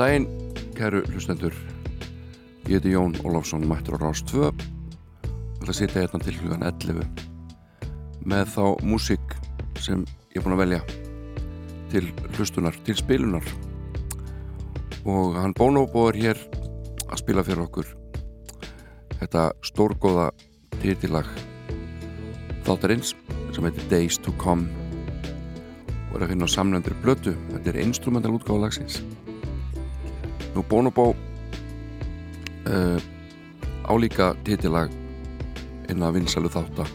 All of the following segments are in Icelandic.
daginn, kæru hlustendur. Ég heiti Jón Ólafsson, mættur á Rás 2. Það að sitja hérna til hlugan 11 með þá músík sem ég er búin að velja til hlustunar, til spilunar. Og hann Bonobo er hér að spila fyrir okkur þetta stórgóða titilag þáttarins sem heitir Days to Come og er að finna á samlendur blötu þetta er instrumental útgáða lagsins Nú Bonobo uh, álíka titilag inn að vinsalu þáttar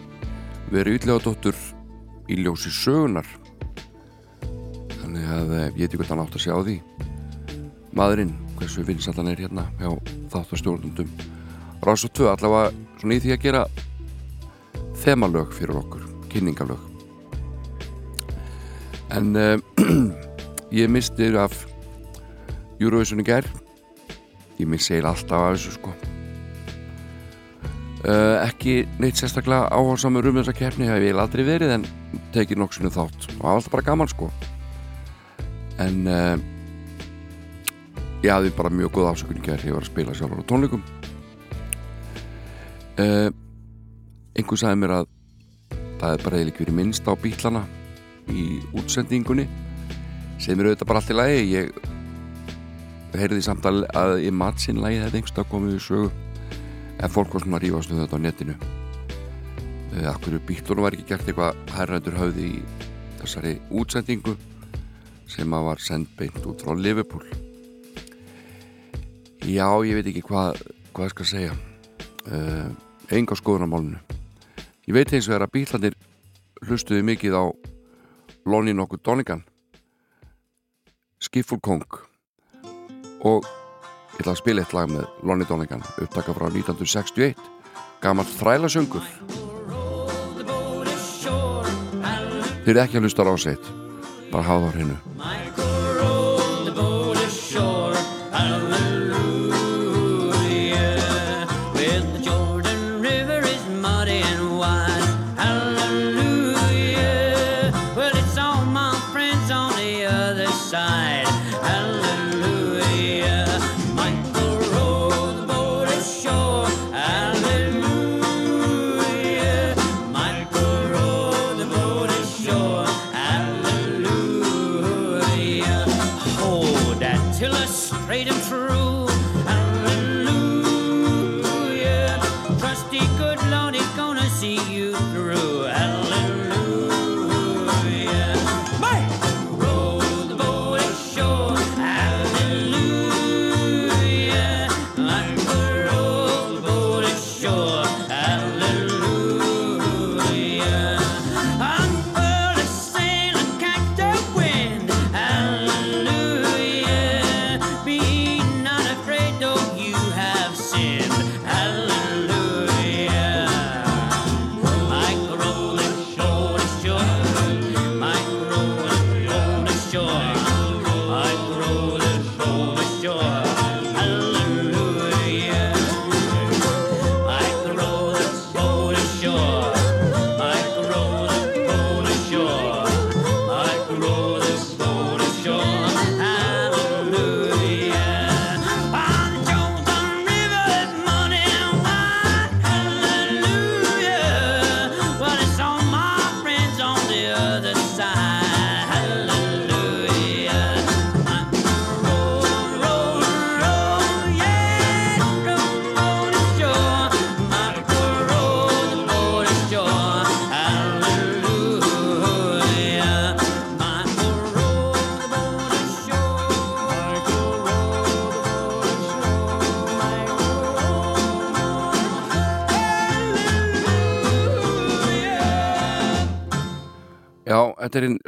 verið yllega dóttur í ljósi sögunar þannig að uh, ég veit ekki hvað hann átt að sjá því. Maðurinn, hversu vinsallan er hérna hjá þáttarstjórnundum Rás og 2 allavega svona í því að gera þemalög fyrir okkur kynningalög. En uh, ég misti af Eurovision í gær. Ég minn segil alltaf af þessu sko. Uh, ekki neitt sérstaklega áhásamur um þessa keppni hef ég aldrei verið en tekið nokksinu þátt. Og alltaf bara gaman sko. En uh, ég hafði bara mjög góð ásökun í gær ég var að spila sjálfur á tónleikum. Uh, einhver sagði mér að það er bara eða verið minnst á bílana í útsendingunni. Sem er auðvitað bara allt í lagi ég heyrði samt að, í matsinlægi þetta einhverstað komið í sögu. En fólk var svona að rífast um þetta á netinu. Uh, Akkur bílunum var ekki gert eitthvað herrandur höfði í þessari útsendingu sem að var sendt beint út frá Liverpool. Já, ég veit ekki hvað hvað ég skal segja. Uh, enga skoðun á málunu Ég veit eins og það er að bílandir hlustuði mikið á Lonnie nokkuð Donegan. Skifful Kong og ég ætla að spila eitt lag með Lonnie Donegan upptaka frá 1961 gammal þrælasöngur. Þið eru ekki að hlusta á ráseitt bara hafa það á hreinu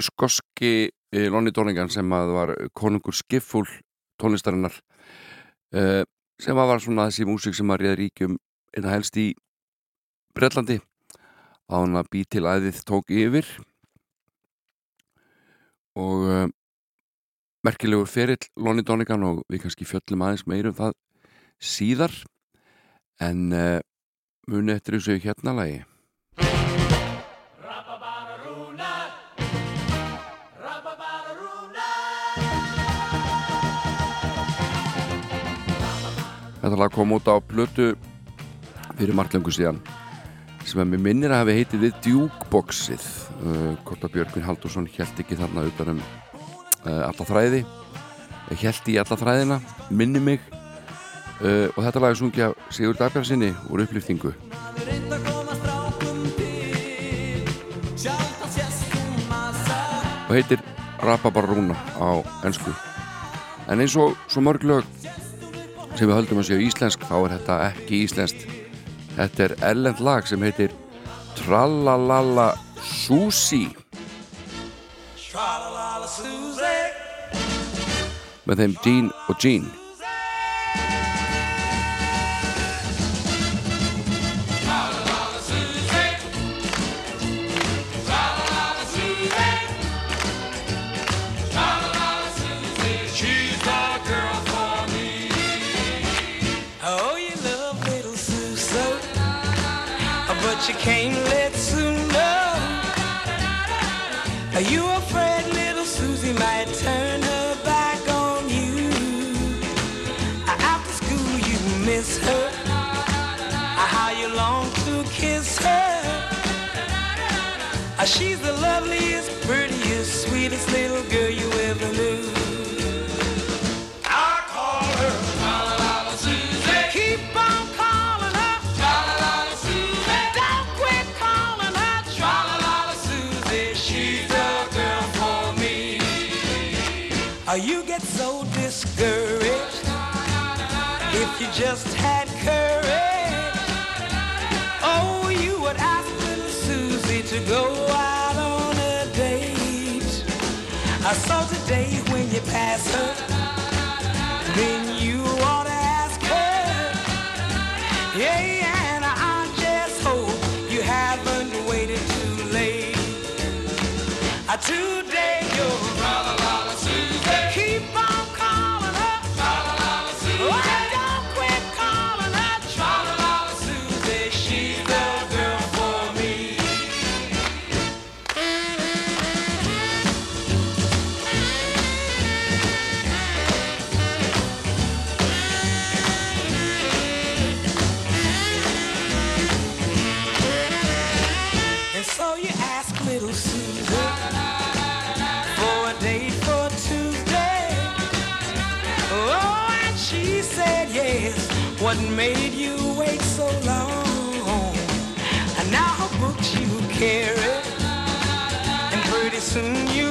skoski eh, Lonnie Donegan sem að var konungur skiffúl tónlistarinnar uh, sem að var svona þessi músík sem að réða ríkjum einna helst í Bretlandi. Á hann að bí til æðið tók yfir. Og uh, merkilegur ferill Lonnie Donegan og við kannski fjöllum aðeins meir um það síðar. En muni eftir þessu hérna lagi Þetta lag kom út á plötu fyrir marglöngu síðan sem að mér minnir að hafi heitið við Djúkboxið. Uh, hvort að Björgvin Haldursson held ekki þarna utan um uh, alla þræði. Held í alla þræðina minni mig. Uh, og þetta lag er sungja Sigur Dagbjörnsinni úr upplýftingu og heitir Rababarúna á ennsku en eins og svo mörg lög sem við höldum að séu íslensk þá er þetta ekki íslenskt. Þetta er ellend lag sem heitir Tralalala Susi með þeim Dean og Jean But you soon you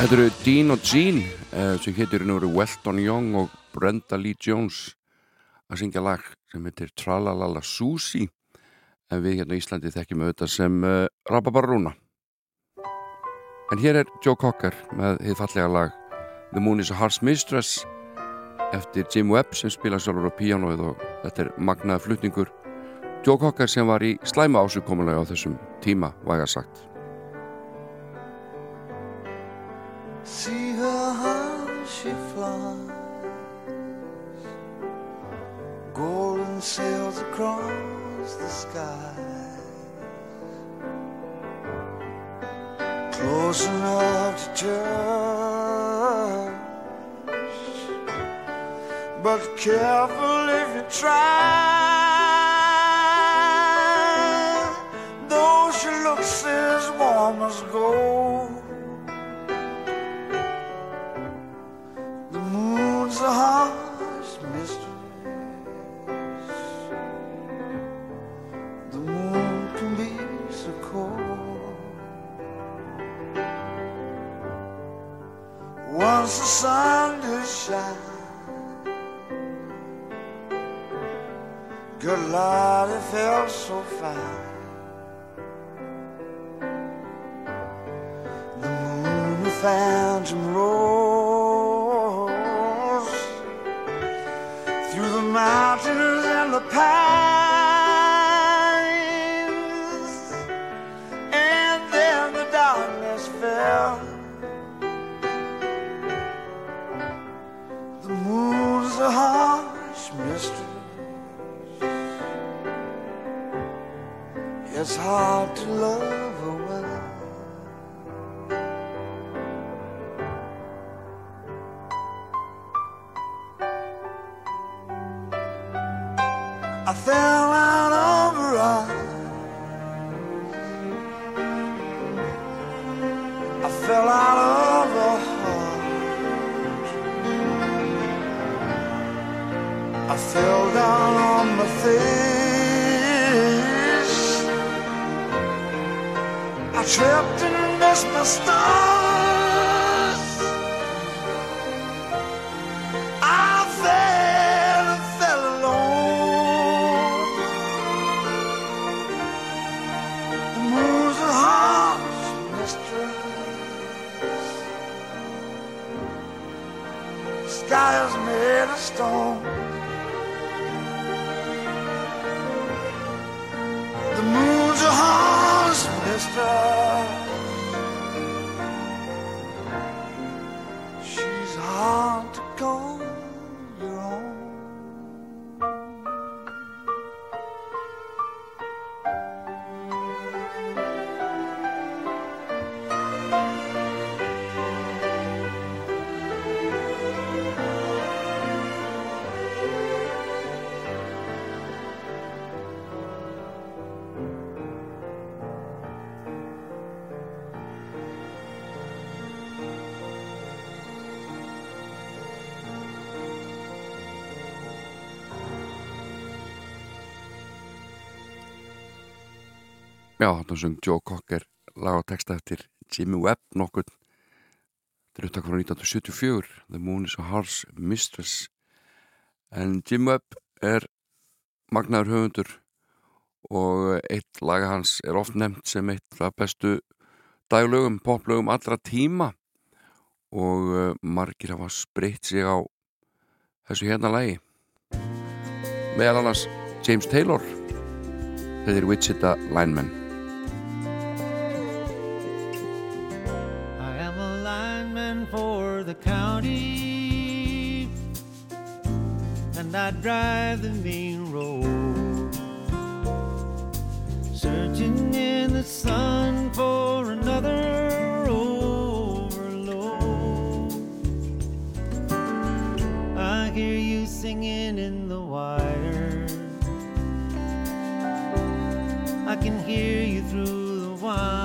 Þetta eru Dean og Jean eh, sem heitir nú eru Welton Young og Brenda Lee Jones að syngja lag sem heitir Tralalala Susi en við hérna í Íslandi þekkjum auðvitað sem uh, Rababarúna en hér er Joe Cocker með hið fallega lag The Moon is a Heart's Mistress eftir Jim Webb sem spila sjálfur á píanóið og þetta er magnaða flutningur. Joe Cocker sem var í slæma ásugkomulega á þessum tíma væga sagt See her how she flies, golden sails across the sky, close enough to touch, but careful if you try. Though she looks as warm as gold. Harsh mistress. The moon can be so cold. Once the sun did shine, good Lord, it felt so fine. The moon, the phantom rose mountains and the pines, and there fell. The moon's a harsh mistress. It's hard to love fell out her eyes. I fell out of her heart. I fell down on my face. I tripped and missed my stars. Sky is made of stone. The moon's a harsh mistress. Já, þarna söng Joe Cocker lag og texta eftir Jimmy Webb nokkur er upptak frá 1974 The Moon is a Harsh Mistress. En Jimmy Webb er magnaður höfundur og eitt laga hans er oft nefnt sem eitt af bestu daglögum, poplögum allra tíma. Og uh, margir hafa spreytt sig á þessu hérna lagi. Meðal annars James Taylor þetta er Wichita Lineman the county, and I drive the main road, searching in the sun for another overload. I hear you singing in the wire. I can hear you through the wine.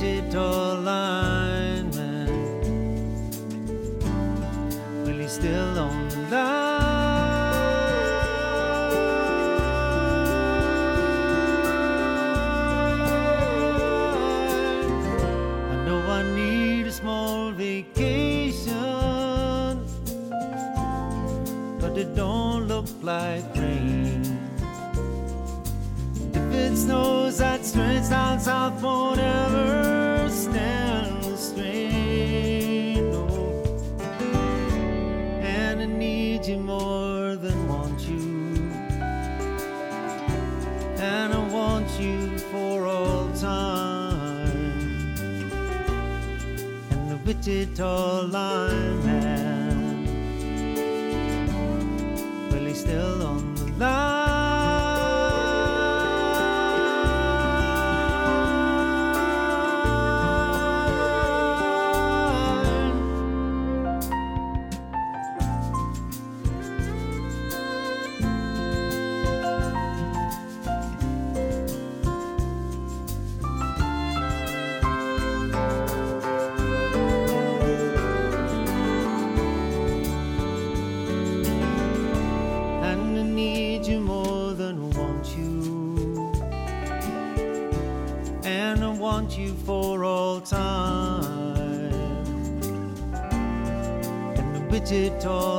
digital lineman. Will he still own the line? I know I need a small vacation, but it don't look like it snows, that stretch down south won't ever stand the strain. No. And I need you more than want you. And I want you for all time. And the Wichita lineman well, he's still on the line. And the Wichita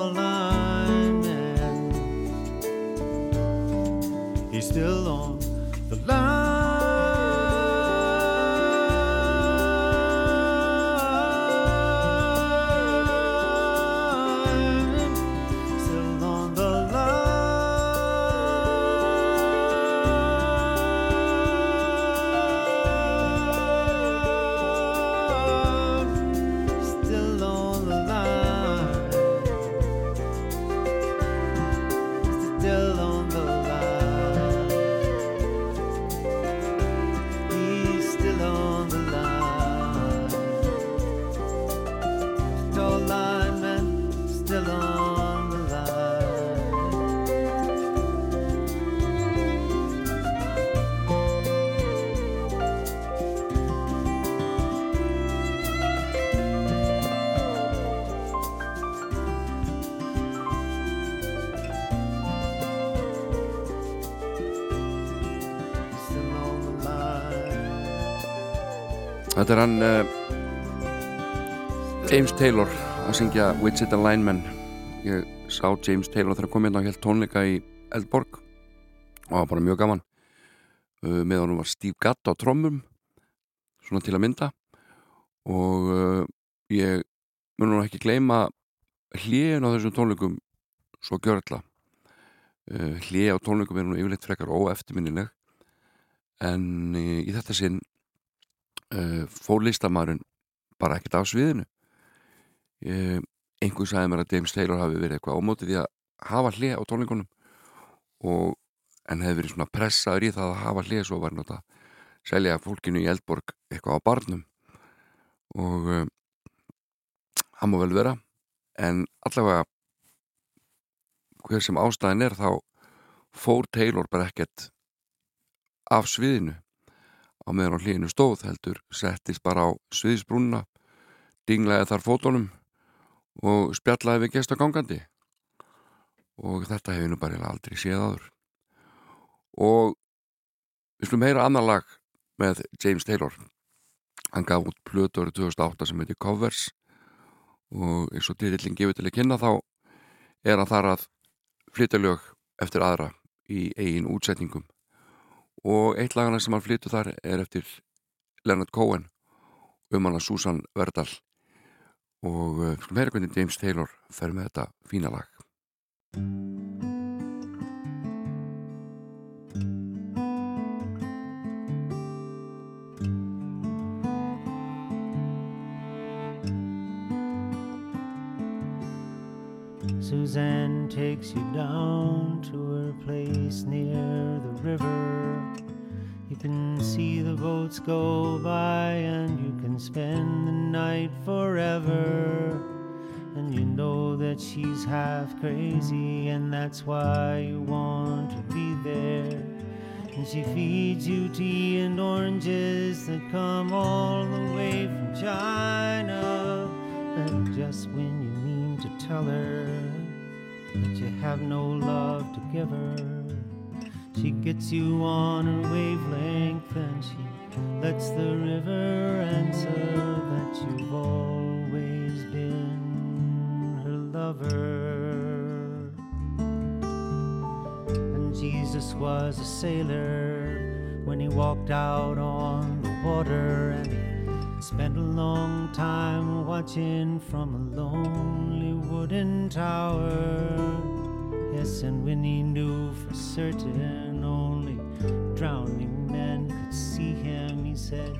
Þetta er hann uh, James Taylor að syngja Wichita Lineman ég sá James Taylor þegar kom hérna og held tónleika í Eldborg og það var bara mjög gaman. Uh, með honum var Steve Gadd á trommum svona til að mynda. Og uh, ég mun nú ekki gleyma hlýjun á þessum tónleikum svo gjörðla hlýja á tónleikum er nú yfirleitt frekar óeftirminnileg. En í þetta sinn uh, fór listamæðurinn bara ekkert á sviðinu. Uh, einhver sagði mér að James Taylor hafi verið eitthvað ámótið því að hafa hlið á tónleikunum og en hefði verið svona pressaður í það að hafa hlið svo var nátt að selja fólkinu í Eldborg eitthvað á barnum. Og uh, hann má vel vera en allavega hver sem ástæðin er þá fór Taylor bara ekkert af sviðinu á meðan á hlýinu stóð heldur settist bara á sviðisbrúnna dinglaði þar fótunum og spjallaði við gesta gangandi og þetta hefur nú bara aldrei séð áður. Og við slum heyra annar lag með James Taylor. Hann gaf út plötu árið 2008 sem heitir Covers. Og eins og dýrillin gefur til að kynna þá er hann þar að flytja lög eftir aðra í eigin útsetningum og eitt lagana sem hann flyttu þar er eftir Leonard Cohen um hana Susan Verdal. Og uh, skulum heyra hvernig James Taylor fer með þetta fína lag Suzanne takes you down to her place near the river. You can see the boats go by and you can spend the night forever. And you know that she's half crazy and that's why you want to be there. And she feeds you tea and oranges that come all the way from China. And just when you mean to tell her that you have no love to give her, she gets you on her wavelength and she lets the river answer that you've always been her lover. And Jesus was a sailor when he walked out on the water and spent a long time watching from a lonely wooden tower. Yes, and when he knew for certain only drowning men could see him, he said,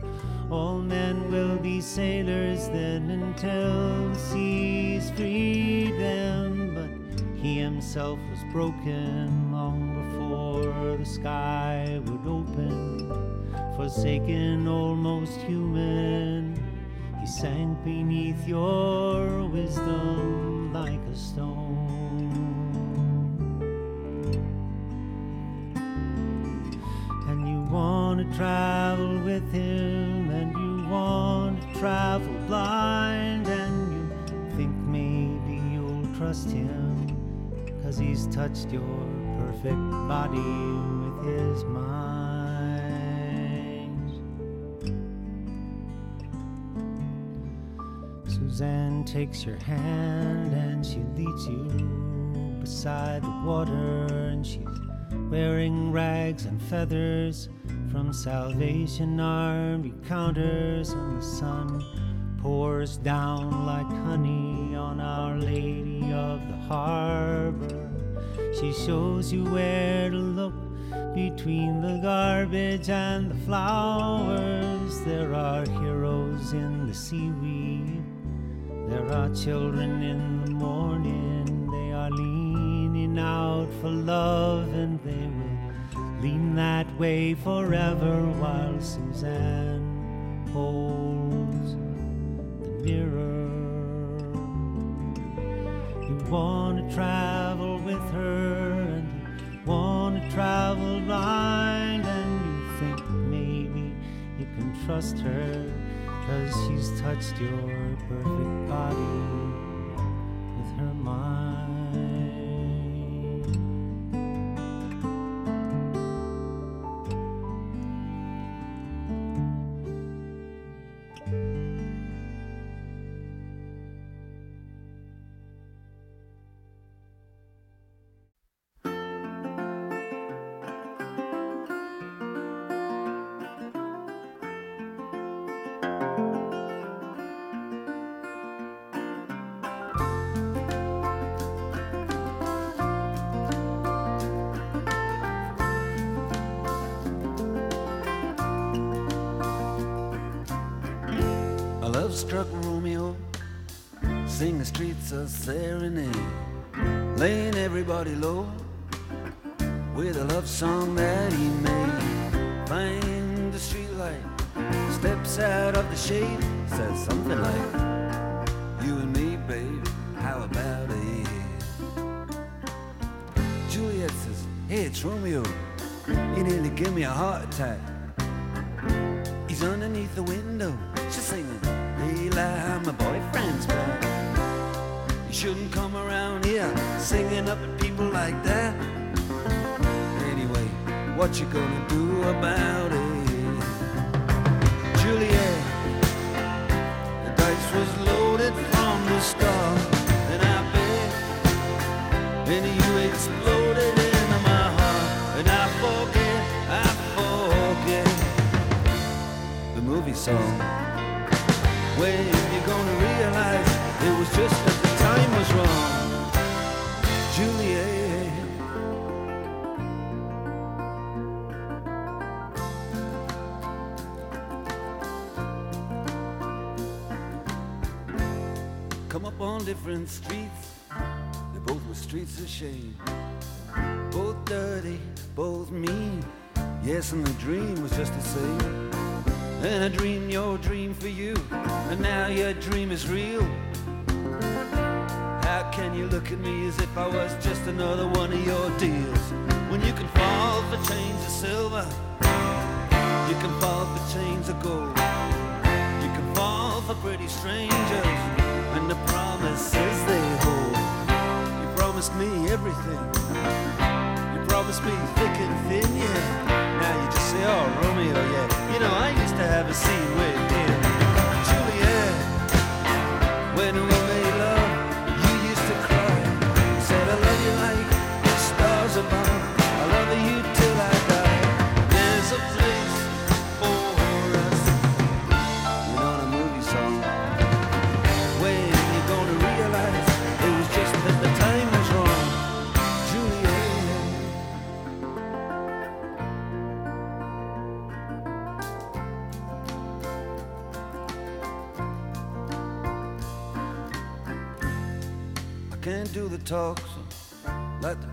All men will be sailors then until the seas free them. But he himself was broken long before the sky would open. Forsaken, almost human, he sank beneath your wisdom like a stone. And you want to travel with him, and you want to travel blind, and you think maybe you'll trust him, cause he's touched your perfect body with his mind. Suzanne takes your hand and she leads you beside the water, and she's wearing rags and feathers from Salvation Army counters, and the sun pours down like honey on Our Lady of the Harbor. She shows you where to look between the garbage and the flowers. There are heroes in the seaweed. There are children in the morning. They are leaning out for love, and they will lean that way forever while Suzanne holds the mirror. You want to travel with her, and you want to travel blind, and you think maybe you can trust her, cause she's touched your perfect body with her mind. Struck Romeo, sing the streets a serenade, laying everybody low with a love song that he made. Find the streetlight, steps out of the shade, says something like, You and me, babe, how about it? Juliet says, Hey, it's Romeo. He nearly gave me a heart attack. He's underneath the window. Shouldn't come around here singing up at people like that. Anyway, what you gonna do about it? Juliet, the dice was loaded from the start, and I bet, and you exploded into my heart, and I forget, I forget the movie song. When you gonna realize it was just the time was wrong, Juliet. Come up on different streets, they both were streets of shame. Both dirty, both mean. Yes, and the dream was just the same. And I dreamed your dream for you, and now your dream is real. You look at me as if I was just another one of your deals? When you can fall for chains of silver, you can fall for chains of gold. You can fall for pretty strangers, and the promises they hold. You promised me everything. You promised me thick and thin, yeah. Now you just say, oh, Romeo, yeah. You know, I used to have a scene with him. Juliet, when we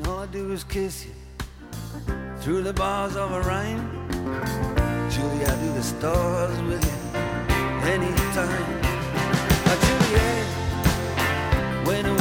And all I do is kiss you through the bars of a rhyme. Julie, I do the stars with you anytime. Uh, Juliet, when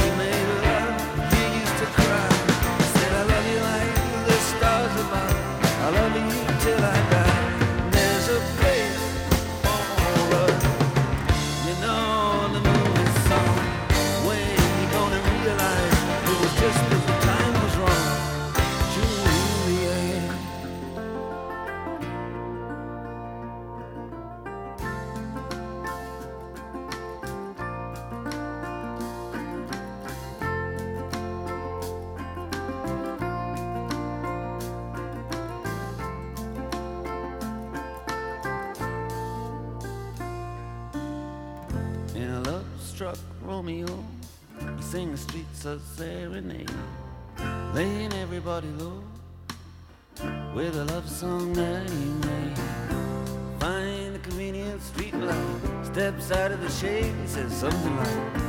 a serenade, laying everybody low with a love song that he made. Find the convenient street light, steps out of the shade, and says something like,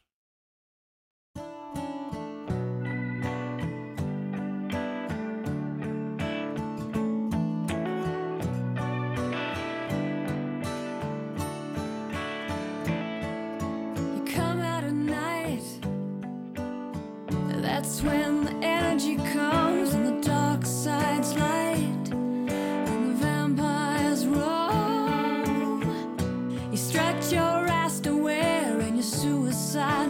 Suicide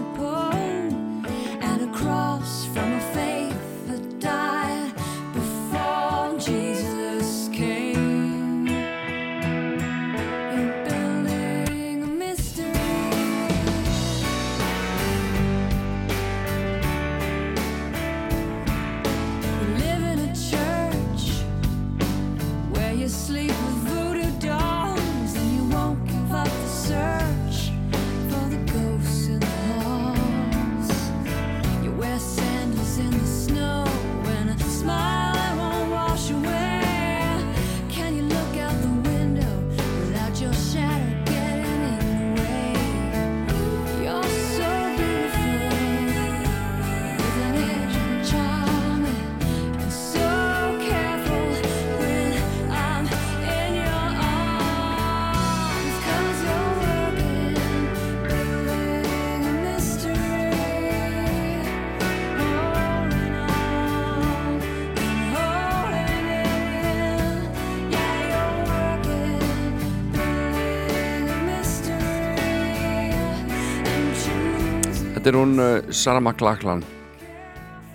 er hún uh, Sarah McLachlan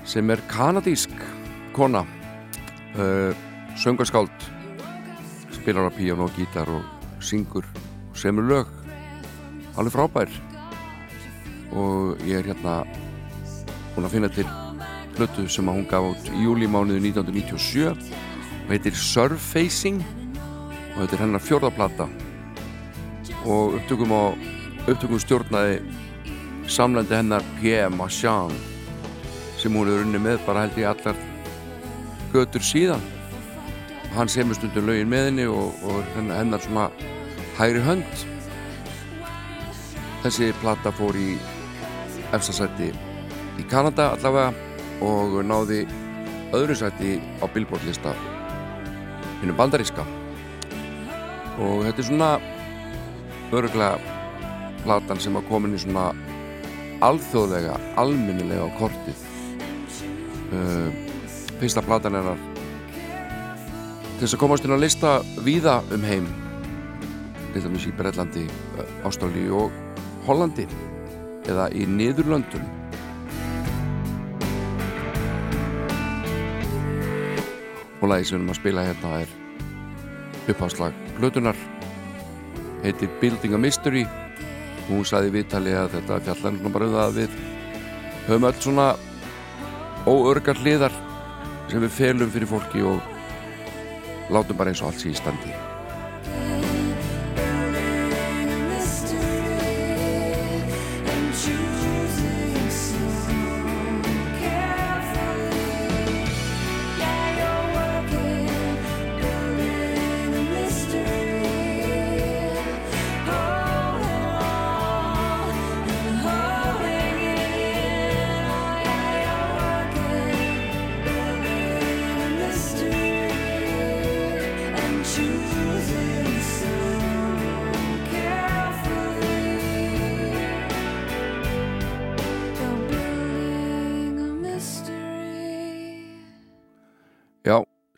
sem er kanadísk kona uh, söngaskáld spilar á píjón og gítar og syngur og semur lög. Alveg frábær. Og ég er hérna búin að finna til hlutu sem hún gaf út í júlimánuðu 1997 og heitir Surfacing og þetta er hennar fjórðaplata og upptökum á upptökum stjórnaði samlandi hennar Pierre Marchand sem hún hefur unni með bara held ég allar götur síðan. Hann semur stundum lögin með henni og, og hennar, svona hægri hönd. Þessi plata fór í efstasætti í Kanada allavega og náði öðru sætti á Billboard lista hinn bandaríska. Og þetta er svona öruglega platan sem að komin í svona alþjóðlega, alminnilega á kortið. Uh, fyrsta platan er að til þess að komast inn að lista víða um heim til dæmis í Breitlandi, Ástralíu og Hollandi eða í Niðurlöndum. Og lagi sem við erum að spila hérna er uppháslag Plutunar heitir Building a Mystery hún saði viðtali að þetta fjallan bara um það að við höfum öll svona óörgar hliðar sem við felum fyrir fólki og látum bara eins og allt sé í standi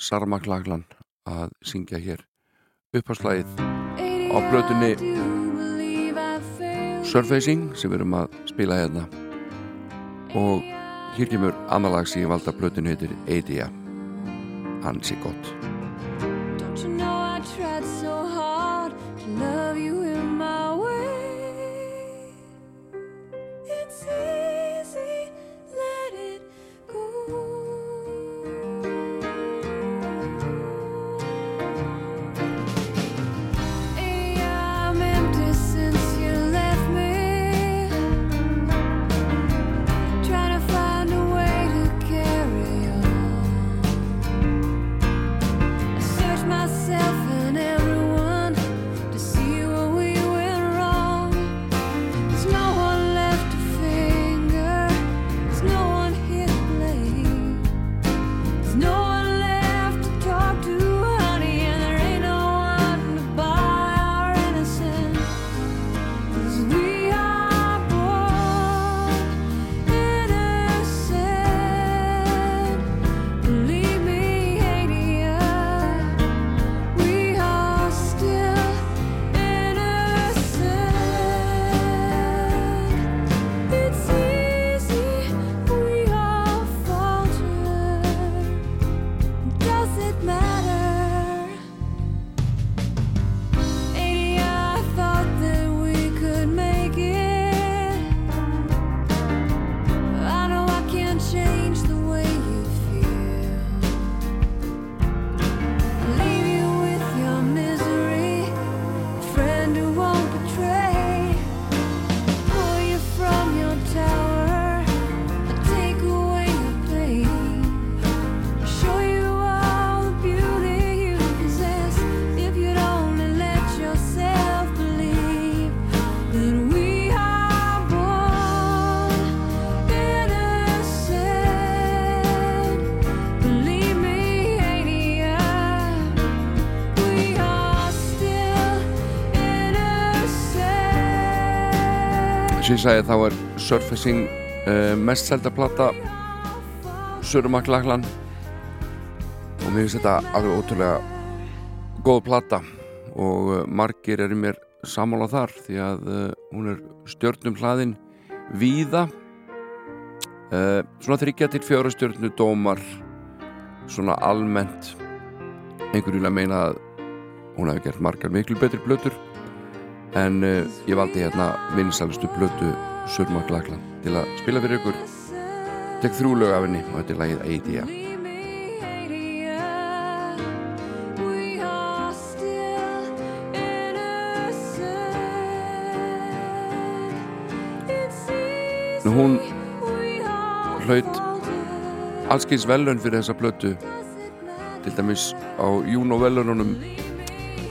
Já, Sarah McLachlan að syngja hér. Uppháslagið á plötunni Surfacing sem við erum að spila hérna. Og hér kemur annar lag sem ég valda plötunni heitir Eidia Hansi gott sem ég sagði þá er Surfacing uh, mest selda plata Sörumaklaklan og mér finnst þetta alveg ótrúlega góð plata. Og uh, margir eru mér sammála þar því að uh, hún er stjörnum hlaðin víða. Svona þryggja til fjóra stjörnu dómar svona almennt. Einhverju vilja meina að hún hefði gert margar miklu betri blötur en uh, ég valdi hérna vinsalustu blötu Surmaklaklan til að spila fyrir ykkur tek þrjú lög af henni og þetta er lagið innocent. Nú, hún hlaut allskins velun fyrir þessa blötu til dæmis á Juno velununum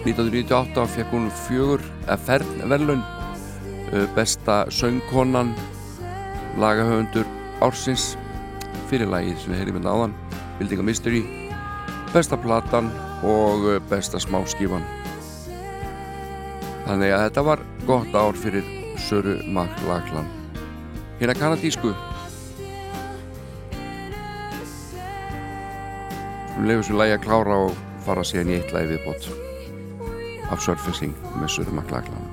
1998 fekk hún fjögur eða fern velun besta söngkonan lagahöfundur ársins fyrir lagið sem við heyrim hérna áðan Building a Mystery besta platan og uh, besta smáskífan þannig að þetta var gott ár fyrir Söru Maklaklan hérna kanadísku. Við lefum svo lægi að klára og fara síðan í eitt lagi viðbót af Surfacing með Söru Maklaklan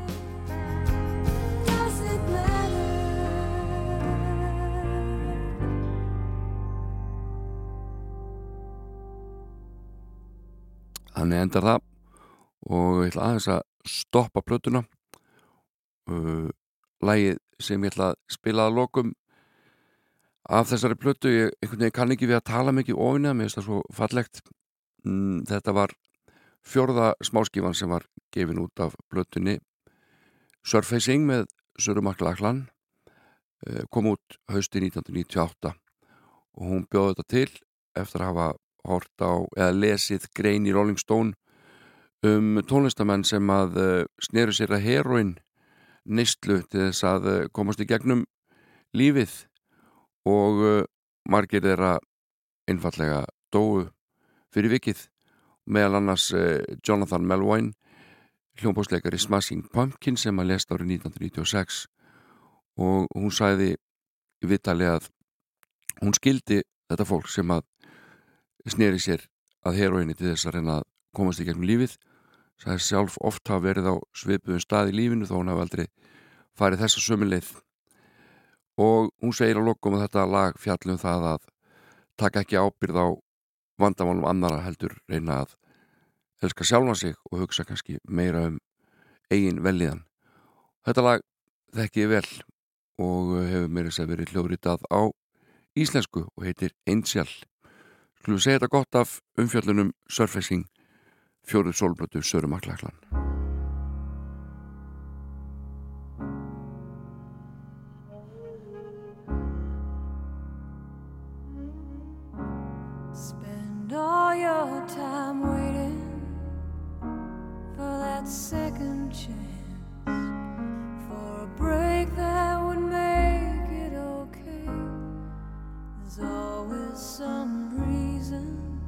Does it matter? þannig endar það og ég ætla aðeins að stoppa plötuna uh, lægið sem ég ætla að spila að lokum af þessari plötu ég veginn kann ekki við að tala mikið ofina mér finnst það svo fallegt mm, þetta var fjórða smáskífan sem var gefin út af plötunni. Surfacing með Söru Maklaklan uh, kom út hausti 1998 og hún bjóði þetta til eftir að hafa hort á eða lesið grein í Rolling Stone um tónlistamenn sem að uh, sneru sér að heroin neistlu til þess að uh, komast í gegnum lífið og margir þeirra einfallega dóu fyrir vikið meðal annars uh, Jonathan Melvoin hljómbósleikari Smashing Pumpkin sem að lest árið 1996 og hún sæði í vittali að hún skildi þetta fólk sem að sneri sér að heroinni til þess að reyna að komast í gegnum lífið. Er sjálf oft hafa verið á svipuðum stað í lífinu þó hún hafa aldrei farið þessa sömu leið. Og hún segir á lokum að þetta lag fjallum það að taka ekki ábyrð á vandamálum annara heldur reyna að elska sjálfa sig og hugsa kannski meira um eigin velliðan þetta lag þekki ég vel og hefur mér þess að verið hljóðritað á íslensku og heitir Angel Skulum segja þetta gott af umfjöllunum Surfacing fjóruð sólblötu Söru Maklaklan. Your time waiting for that second chance, for a break that would make it okay. There's always some reason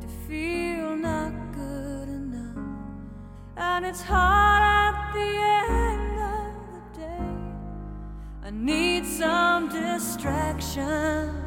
to feel not good enough, and it's hard at the end of the day. I need some distraction.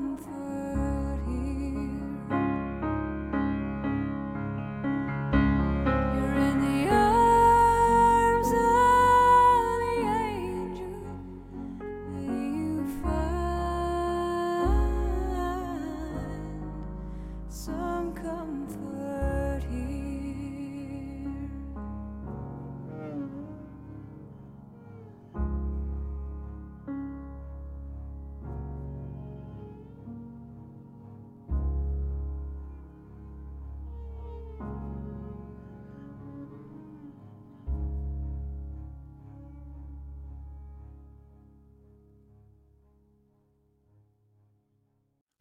comfort.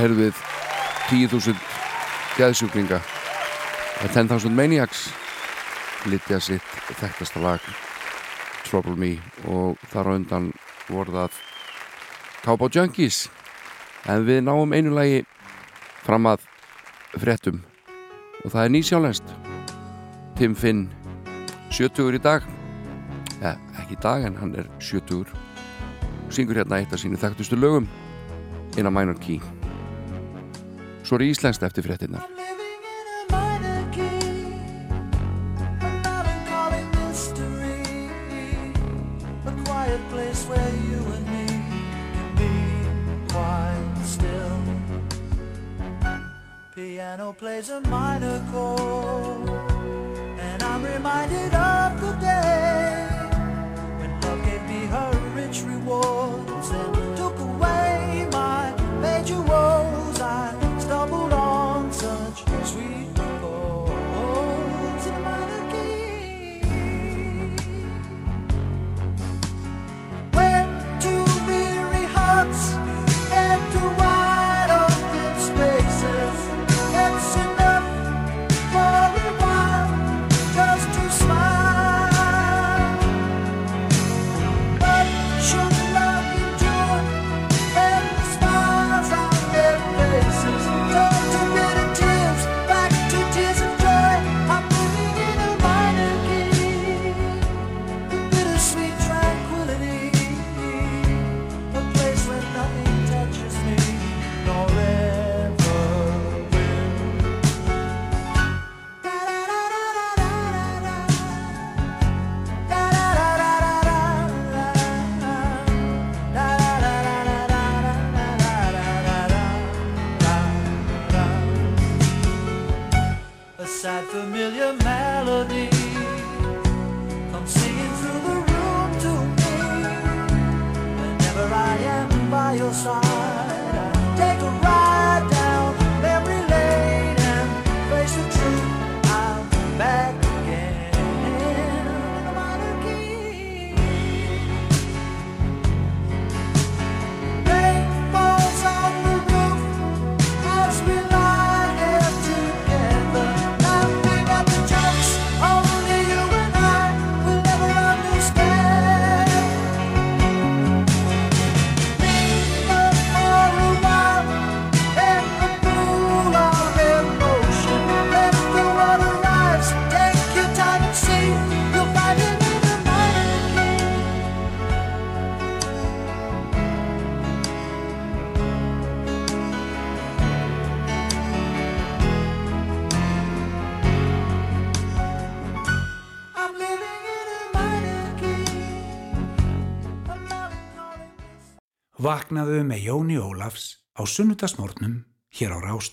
Heyrðum við 10.000 geðsjúklinga. 10.000 Maniacs litja sitt þekktasta lag Trouble Me og þar á undan voru það Cowboy Junkies. En við náum einu lagi fram að fréttum og það er nýsjálfnest Tim Finn 70 í dag. Ja, ekki í dag en hann er 70 og syngur hérna eitt af sínu þekktustu lögum in a minor key can be quite still. Piano plays a minor chord, and I'm reminded of the day when love gave me her rich rewards and took away my major woes. I stumbled on such sweet Vaknaðu með Jóni Ólafs á sunnudagsmórnum hér á Rás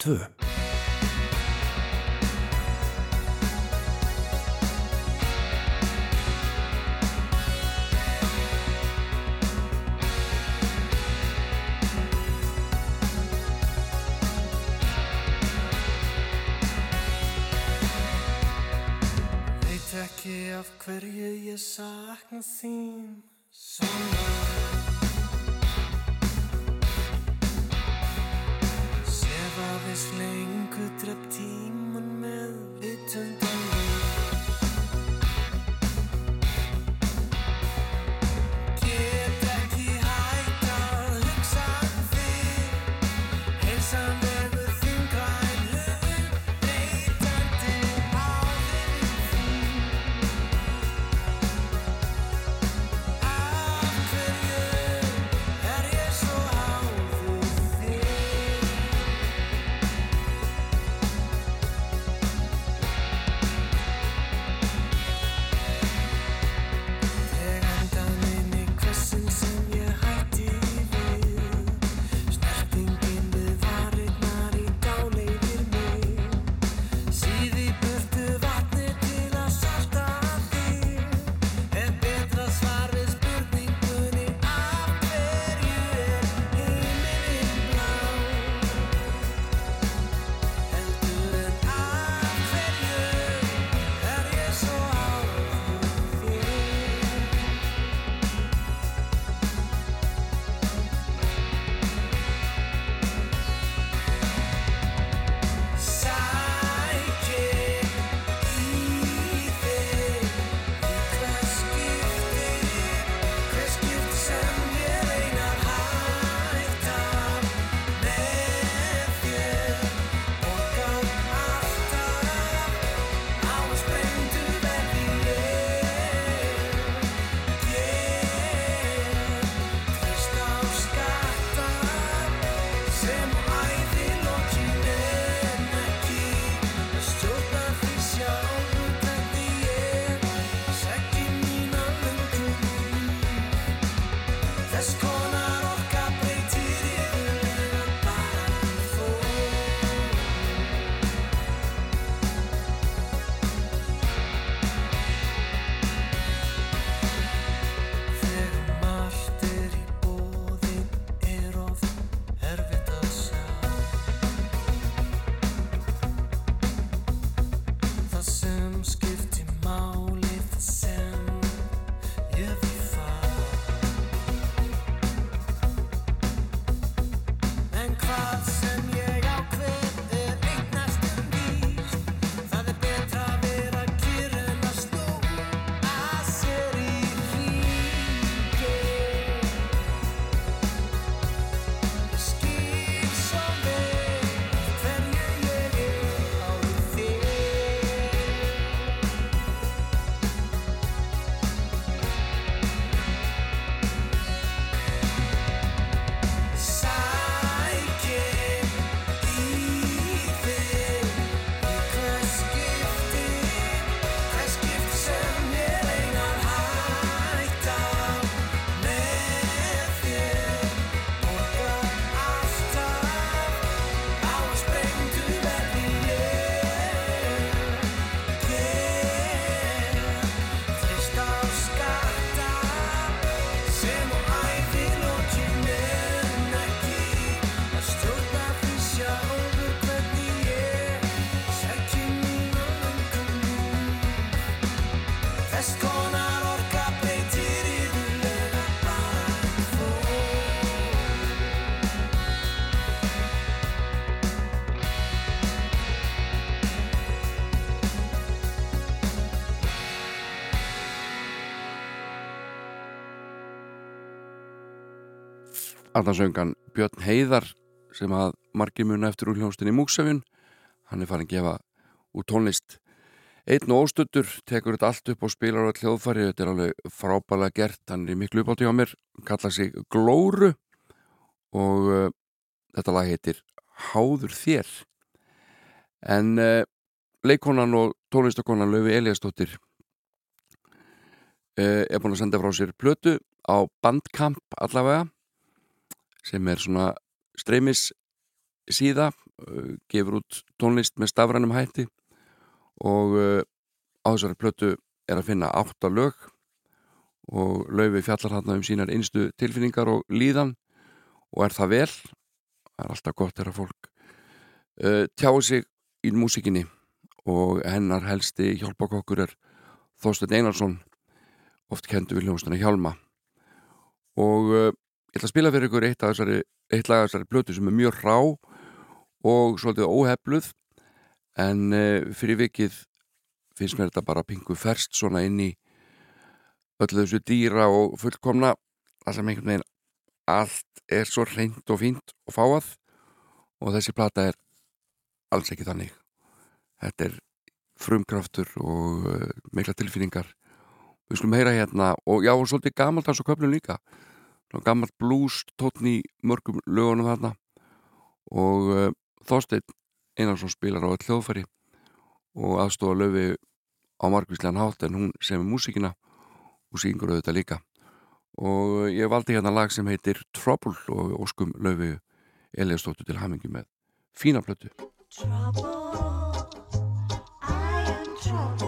Arnarsöngan Björn Heiðar sem að margir muna eftir úr hljónstinni Múksefjun hann er farin að gefa úr tónlist. Einn og óstuttur tekur þetta allt upp og spilar á hljóðfæri. Þetta er alveg frábælega gert. Hann er miklu uppátti á mér. Kalla sig Glóru og uh, þetta lag heitir Háður þér. En uh, leikonan og tónlistakonan Löfi Eliasdóttir uh, er búin að senda frá sér plötu á Bandcamp allavega sem er svona streymis síða uh, gefur út tónlist með stafrænum hætti og uh, á þessari plötu er að finna átta lög og Laufi fjallar hann um sínar einstu tilfinningar og líðan og er það vel? Það er alltaf gott þegar fólk uh, tjáu sig í músikinni og hennar helsti hjálpakokkur er Þorstein Einarsson oft kendu við hljómsdana Hjálma. Og ég ætla að spila fyrir ykkur eitt, þessari, af þessari plötu sem er mjög rá og svolítið óhefluð en uh, fyrir vikið finnst mér þetta bara pingu ferst svona inn í öllu þessu dýra og fullkomna það sem einhvern veginn allt er svo reynd og fínt og fáað og þessi plata er alls ekki þannig. Þetta er frumkraftur og uh, mikla tilfinningar. Við skulum heyra hérna og já, og svolítið gamalt hans og köflum líka Svona gamalt blues tótn í mörgum lögunum þarna. Og uh, Þorsteinn Einarsson spilar á hljóðfæri og aðstofa löfi á margvíslegan hátt en hún sem er músikina og syngur auðvitað líka. Og ég valdi hérna lag sem heitir Trouble og óskum löfi Eliastóttur til hamingi með fína plötu. It's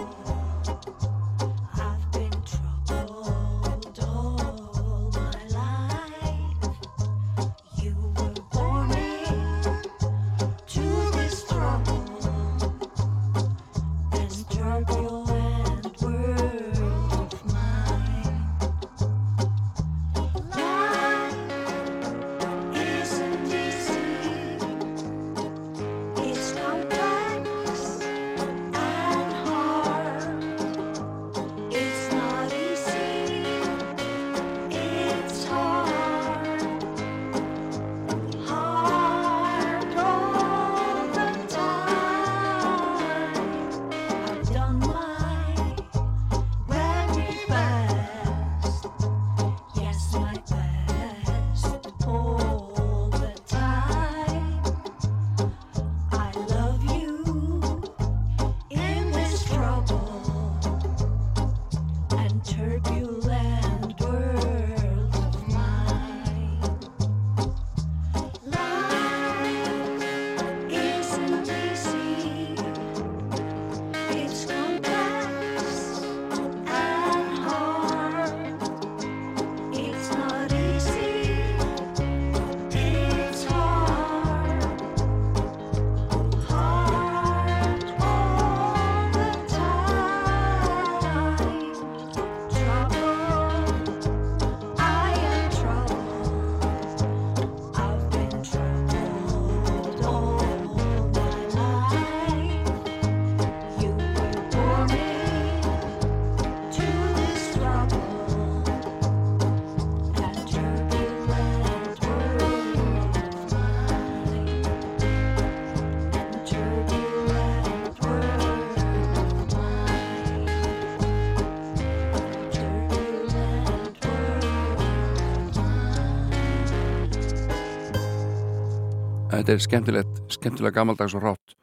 Þetta er skemmtilegt, skemmtilega gamaldags og rátt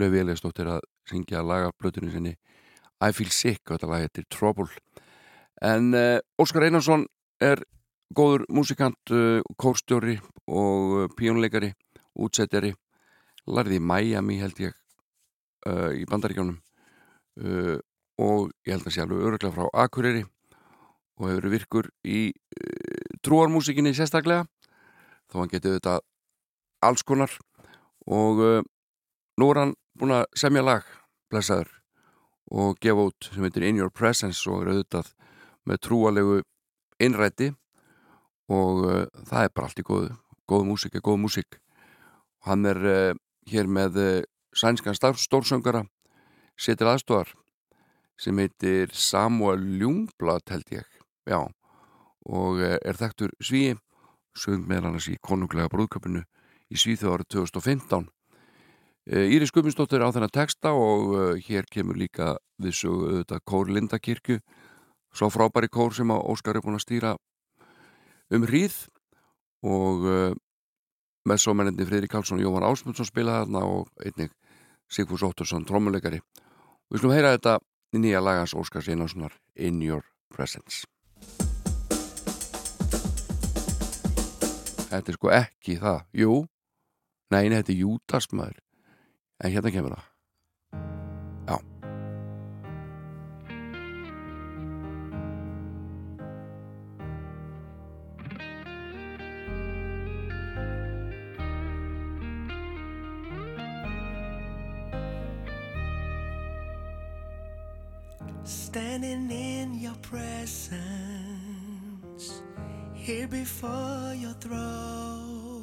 Löfi Eliastóttir að syngja laga plötunni sinni I Feel Sick og þetta lag heitir Trouble. En uh, Óskar Einarsson er góður músikant, uh, kórstjóri og uh, píónleikari útsettjari lærði í Miami held ég uh, í bandaríkjónum og ég held að sé alveg öruglega frá Akureyri og hefur virkur í trúarmúsikinni sérstaklega. Þó hann getið þetta alls konar og uh, nú er hann búin að semja lag blessaður og gefa út sem heitir In Your Presence og er auðvitað með trúalegu innrætti og uh, það er bara allt í góðu góð músík er góð músík. Og hann er uh, hér með sænskan stór- stórsöngara setir aðstofar sem heitir Samuel Ljungblad held ég já og er þekktur svíi söng meðal annars í konunglega brúðköpunu í Svíþjóð árið 2015 Eh, Íris Gumminsdóttir á þennan texta og eh, hér kemur líka sögu auðvitað Kór Lindakirkju svo frábæri kór sem að Óskar er búin að stýra um hríð og uh, með svo menninni Friðrik Karlsson og Jóhann Ásmundsson spilaði þarna og einnig Sigfús Óttursson trommuleikari. Og við skulum heyra þetta í nýja lagans Óskars Einarssonar In Your Presence. Þetta er sko ekki það. Jú, nei, nei, þetta er Júdas maður. En hérna kemur það. Já. Standing in your presence, here before your throne,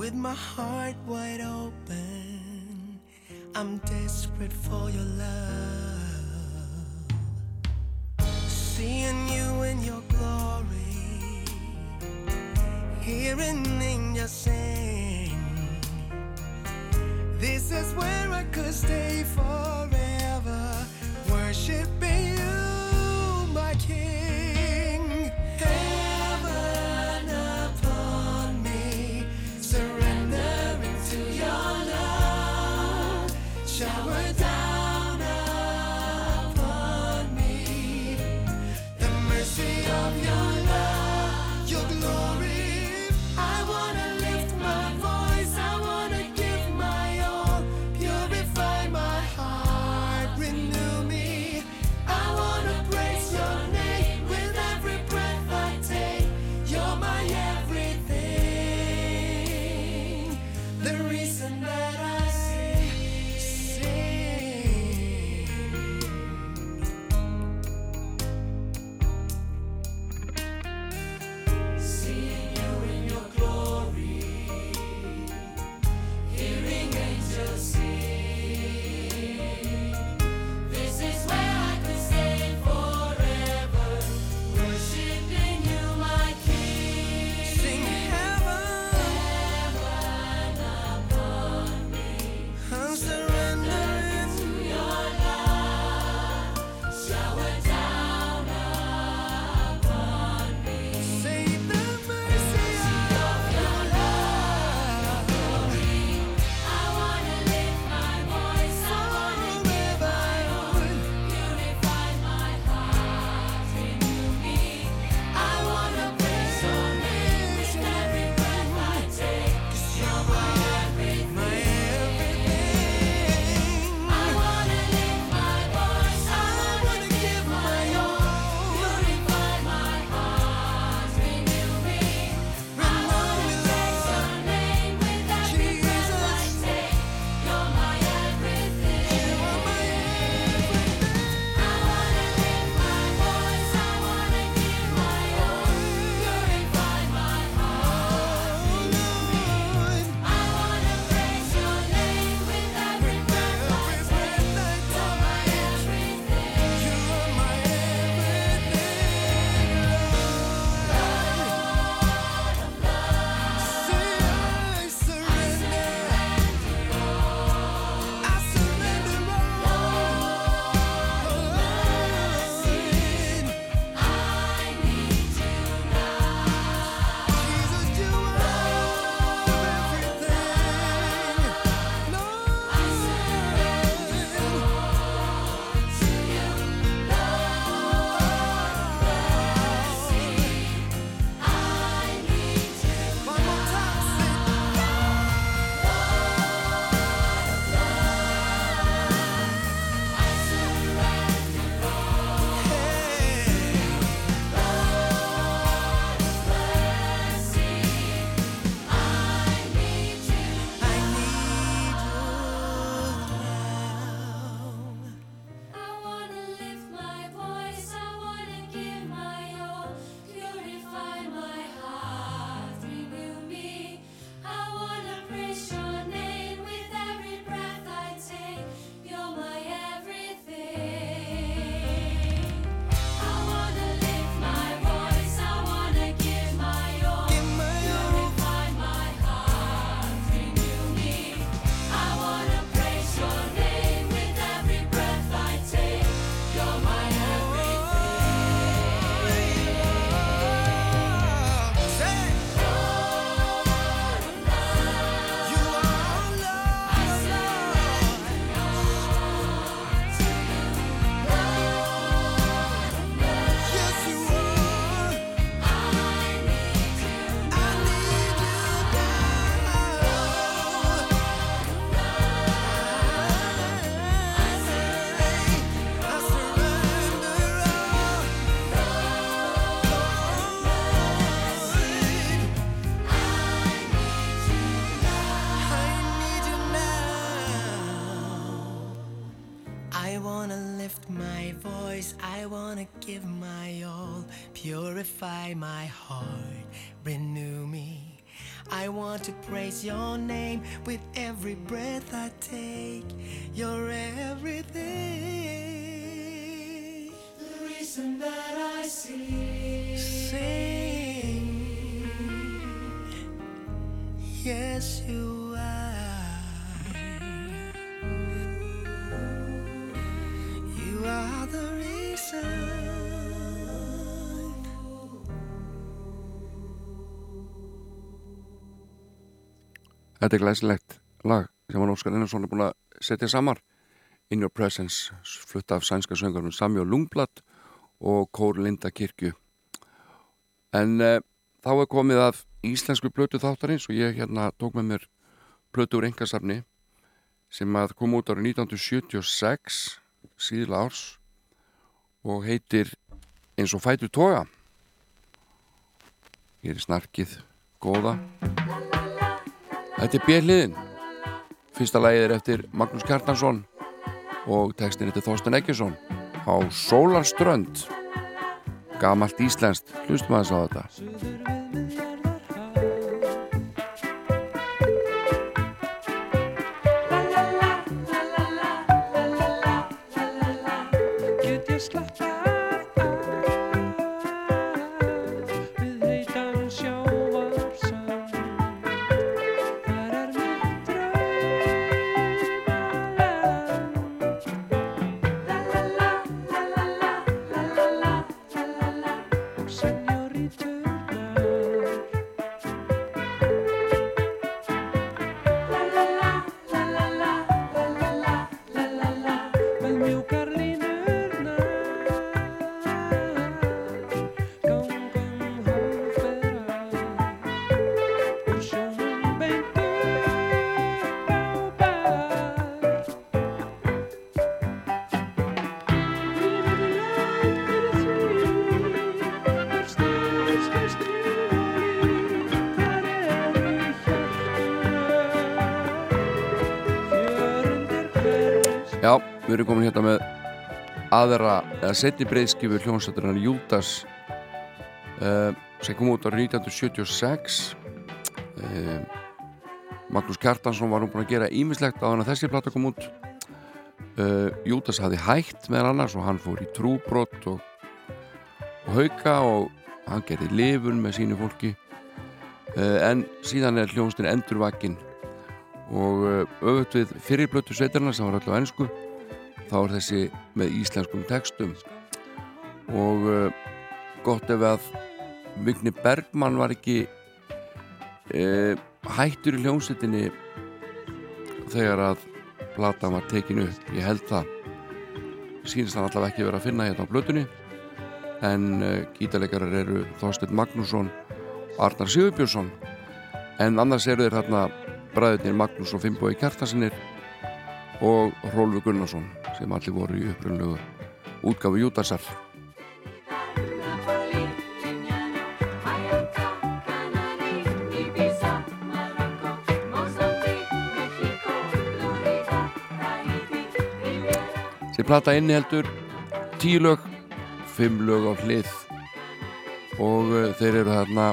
with my heart wide open, I'm desperate for your love. Seeing you in your glory, hearing angels sing. This is where I could stay forever, purify my heart, renew me. I want to praise your name with every breath I take. You're everything. The reason that I sing. Sing. Yes, you are. You are the reason. Þetta er glæsilegt lag sem hann Óskar Einarsson er búin að setja saman. In Your Presence, flutta af sænska söngarnum Samjó Lungblad og Kór Linda Kirkju en uh, þá er komið af íslensku blötu þáttarins og ég hérna tók með mér blötu úr engasafni sem að kom út árið 1976 síðla árs og heitir eins og fætu toga. Hér er snarkið góða Þetta er björliðin. Fyrsta lagið er eftir Magnús Kjartansson og textin eftir Þorsten Eggesson á Sólarströnd. Gamalt íslenskt. Hlustum aðeins á þetta. Við erum komin hérna með aðra, eða setni breyðskifu hljónsætturinnar Júdas uh, sem kom út árið 1976 uh, Magnús Kjartansson var nú búin að gera ímislegt á hann að þessi plata kom út. Uh, Júdas hafði hægt meðal annars og hann fór í trúbrott og, og hauka og hann gerði lifun með sínu fólki. En síðan er hljónstin endurvakinn og öfugt við fyrirblötu sveitarna sem var alltaf ennsku þá er þessi með íslenskum textum. Og uh, gott ef að Vigni Bergmann var ekki uh, hættur í hljómsveitinni þegar að platan var tekin upp. Ég held það. Sínist hann allavega ekki verið að finna hérna á blötunni en uh, gítarleikarar eru Þorsteinn Magnússon og Arnar Sigurbjörnsson en annars eru þeir hérna bræðurnir Magnús og Finnbói Kjartansinir og Rólfi Gunnarsson sem allir voru í upprunlegu útgafu Júdasar. Sem plata inni heldur tíu lög, fimm lög á hlið. Og uh, þeir eru þarna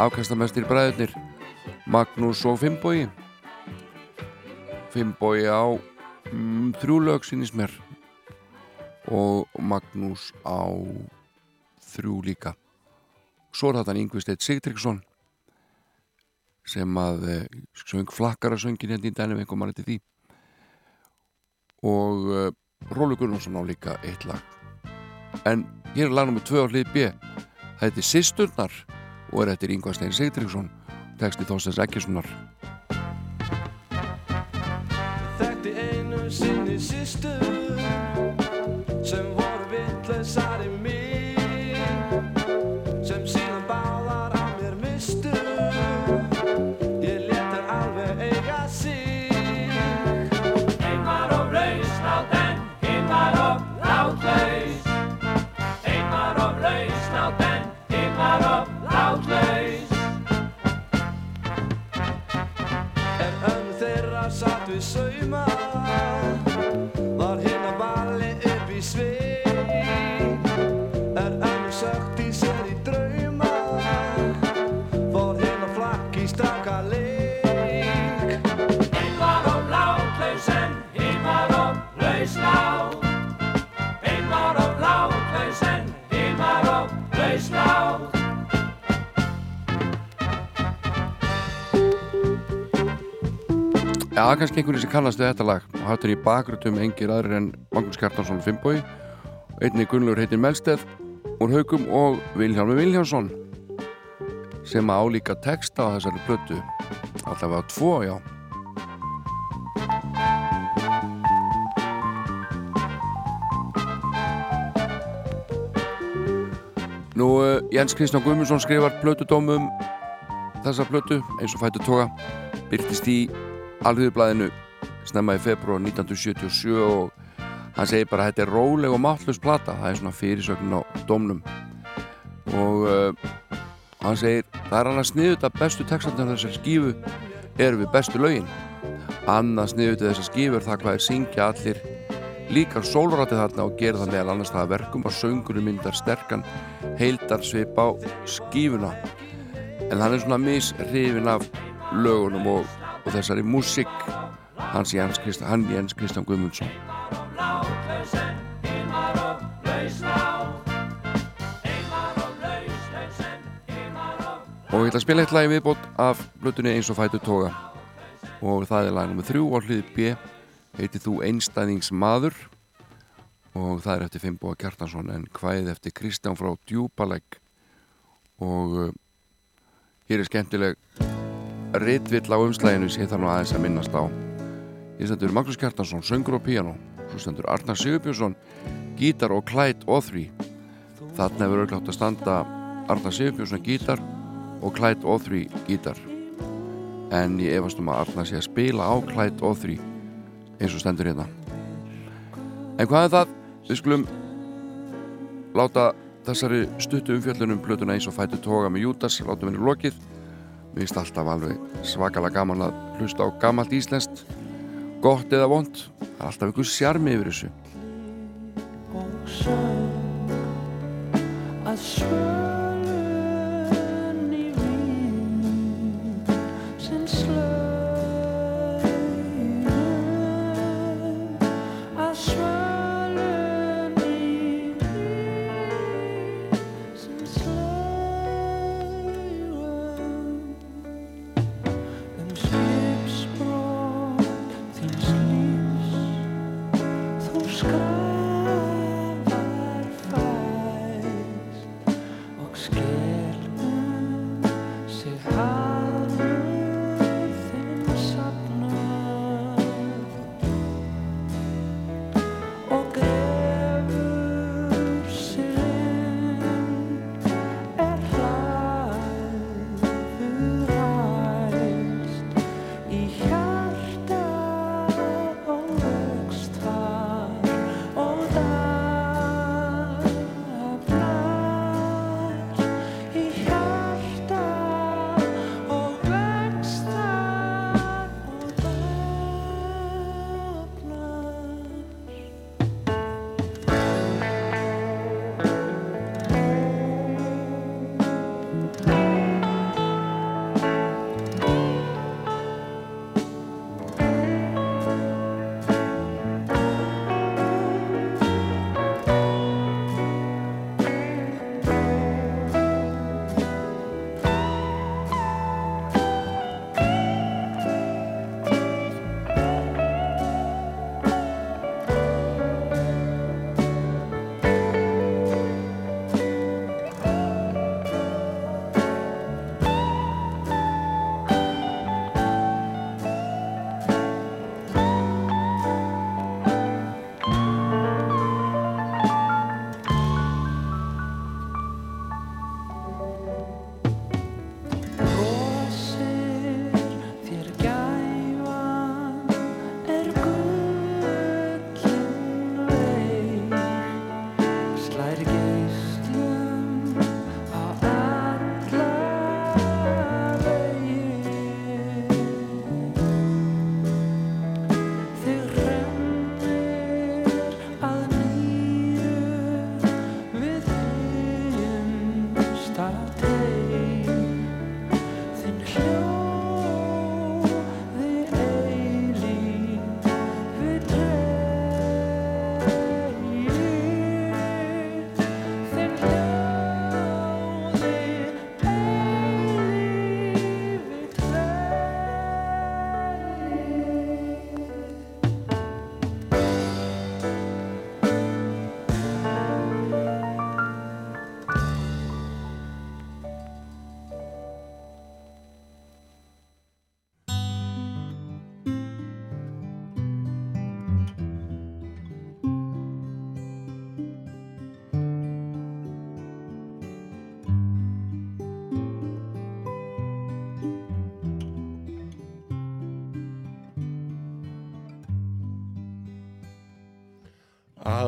afkastamestir bræðurnir Magnús og Finnbói Finnbói á mm, þrjú lög sínist mér. Og Magnús á þrjú líka. Svo er þetta Yngvi Steit Sigtryggsson sem að eh, söng flakkara söngin hérna í dænum einhver mann eftir því. Og uh, Rólu Gunnarsson á líka eitt lag. En hér er lag nummið 2 á hlið B. Það heitir Sisturnar og er eftir Yngvar Stein Sigtryggsson. Texti Þorstens Ekkjessonar sýstur sem voru vitlausar í mig sem síðan báðar á mér mistu ég let þær alveg eiga sig. Einn var of lausnátt en hinn var of látlaus. Einn var of lausnátt en hinn var of látlaus. En önn þeirra satt við sauma Já, kannski einhverju sem kannast við þetta lag. Og hattur í bakgrutum engir aðrir en Magnús Kjartansson og einni Gunnlaugur heitir Melsteð úr Haugum og Vilhjálmi Vilhjálmsson sem á líka texta á þessari blötu allavega tvo, já. Nú, uh, Jens Kristján Guðmundsson skrifar blötudómum þessa blötu eins og fættu toga byrtist í alþjóðublaðinu snemma í februar 1977 og hann segir bara að þetta er róleg og mátlust plata, það er svona fyrirsögnin á domnum og uh, hann segir það er annars sniðut að bestu textandur þessar skífu eru við bestu lögin. Annars sniðut þessar skífu er það hvað er syngja allir líkar sólrættið þarna og gera það meðal annars það að verkum að söngurum myndar sterkan heildar svip á skífuna. En hann er svona misrifin af lögunum og, og þessari músík hans Jens Kristján, hann Jens Kristján Guðmundsson. Og ég ætla að spila eitt lagi viðbót af blötunni eins og fætu toga. Og það er lag nr. 3 á hlið B. Heiti þú einstæðingsmaður. Og það er eftir Fimboa Kjartansson en hvaðið eftir Kristján frá Djúpalegg og uh, hér er skemmtileg ritvill á umslæginu sem ég þarf nú aðeins að minnast á. Ég stendur Magnús Kjartansson, söngur og piano svo stendur Arnar Sigurbjörnsson gítar og Clyde Othry þarna hefur auðvitað að standa Arnar Sigurbjörnsson gítar og Clyde Othry gítar. En ég efast um að Arnar sé að spila á Clyde Othry eins og stendur hérna. En hvað er það? Við skulum láta þessari stuttu umfjöllunum plötuna eins og fætu toga með Júdas látum henni lokið mér finnst alltaf alveg svakalega gaman að hlusta á gamalt íslenskt. Gott eða vond það er alltaf einhver sjarmi yfir þessu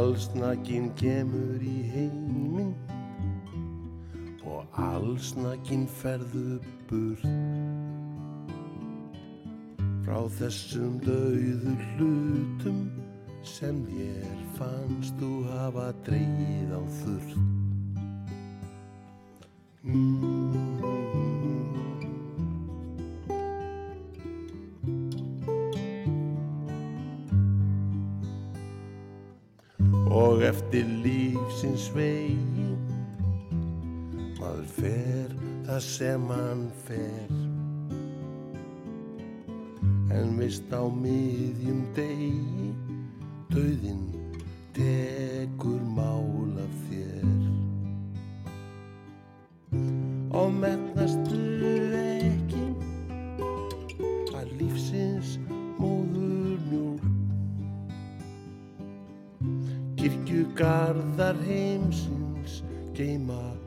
Allsnakin kemur í heiminn og allsnakin ferðu burt frá þessum dauðu hlutum sem þér fannst þú hafa dreigið á þurrt. Fer það sem hann fer. En vist á miðjum degi döðin tekur mál af þér. Og metnastu ekki að lífsins móður mjólk. Kirkjugarðar heimsins geima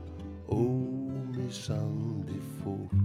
ómissandi fólk.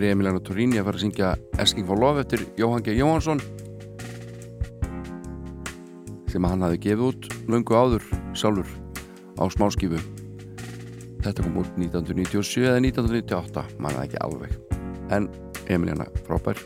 Hér er Emiliano Torini að fara að syngja Asking for Love eftir Jóhann G. Jóhansson sem hann hafi gefið út löngu áður sjálfur á smáskifu Þetta kom út 1997 eða 1998 manna ekki alveg. En Emiliana frábær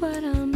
what I'm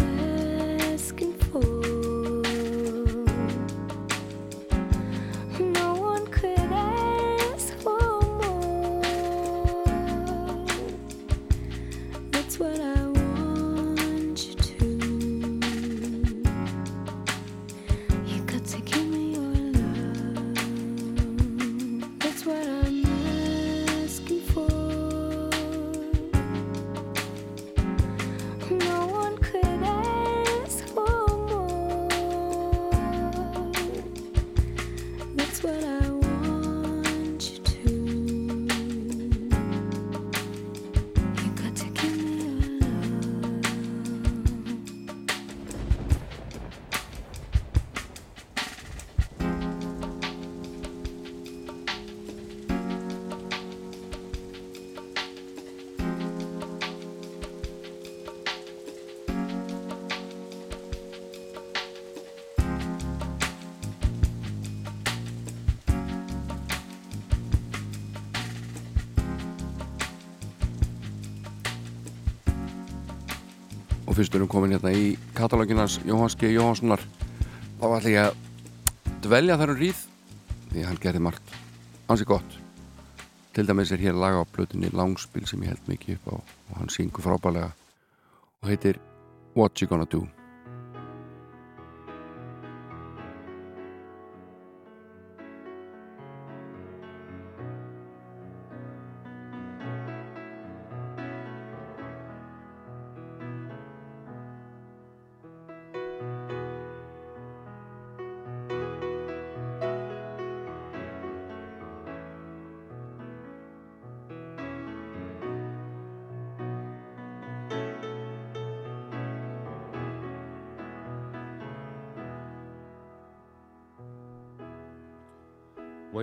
og fyrst erum komin hérna í katalóginans Jóhanns G. Jóhannssonar. Þá ætla ég að dvelja þar um ríð því hann gerði margt ansi gott. Til dæmis er hér laga á blötunni Langspil sem ég held mikið upp á og hann syngur frábælega og heitir What You Gonna Do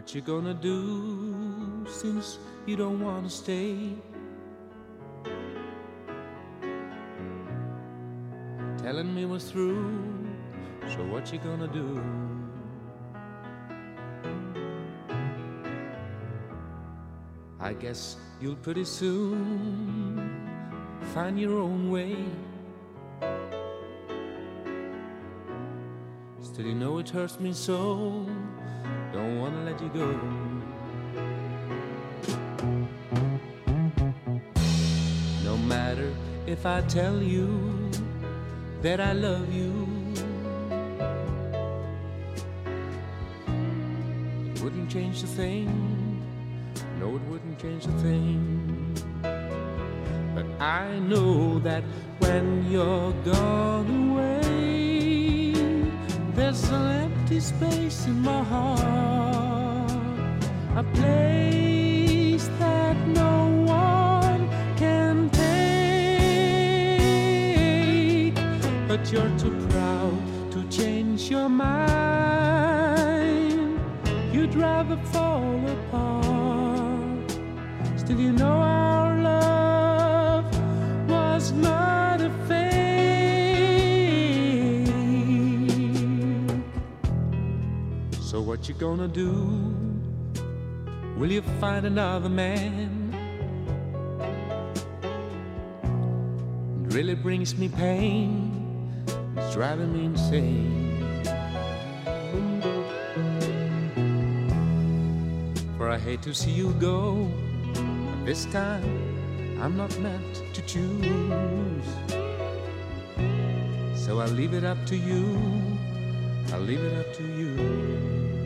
What you gonna do since you don't wanna stay? Telling me we're through, so what you gonna do? I guess you'll pretty soon find your own way. Still, you know it hurts me so. Don't wanna let you go. No matter if I tell you that I love you, it wouldn't change a thing. No, it wouldn't change a thing. But I know that when you're gone away, there's an empty space in my heart, a place that no one can take. But you're too proud to change your mind. You'd rather fall apart. Still, you know our what you gonna do? Will you find another man? It really brings me pain. It's driving me insane. For I hate to see you go. But this time, I'm not meant to choose. So I'll leave it up to you. I'll leave it up to you.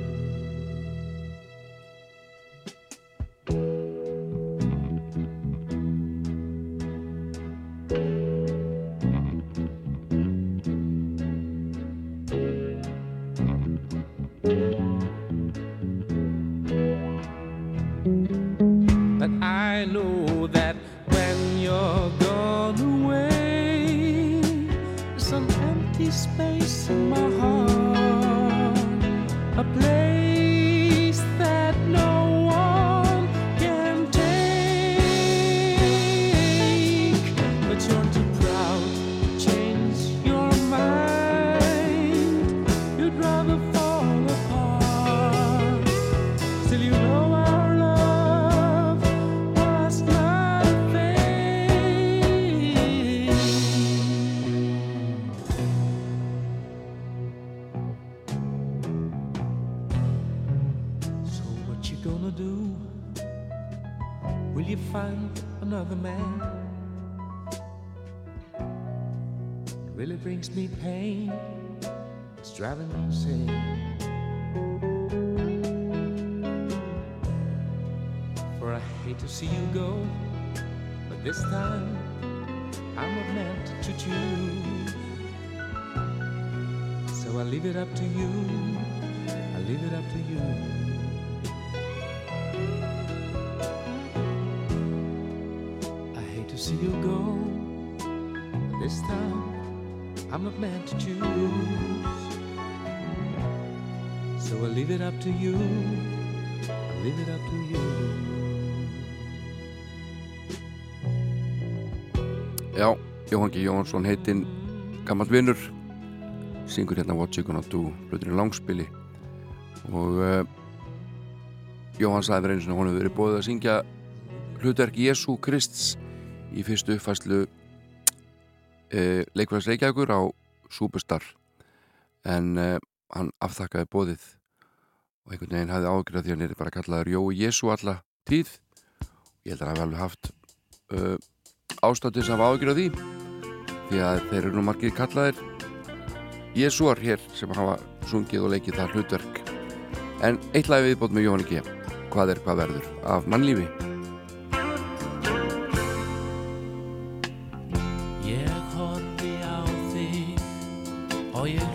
Jóhann G. Jóhansson heitinn gammal vinnur syngur hérna What You Gonna Do blöðinu langspili. Og uh, Jóhann sagði verið sinni að hún hefur verið bóðið að syngja hlutverk Jésu Krists í fyrstu uppfæslu uh, leikvæðs Reykjavíkur á Superstar. En uh, hann afþakkaði bóðið og einhvern veginn hafði ágjörð því að hann er bara kallaður Jói Jésu alla tíð. Ég held að hann hafi alveg haft ástættis af ágjörð því því að þeir eru nú margir kallaðir Jésúar hér sem hafa sungið og leikið það hlutverk. En eitt lagi viðbót með Jóhann G. Hvað er hvað verður af mannlífi? Ég horfi á þig og ég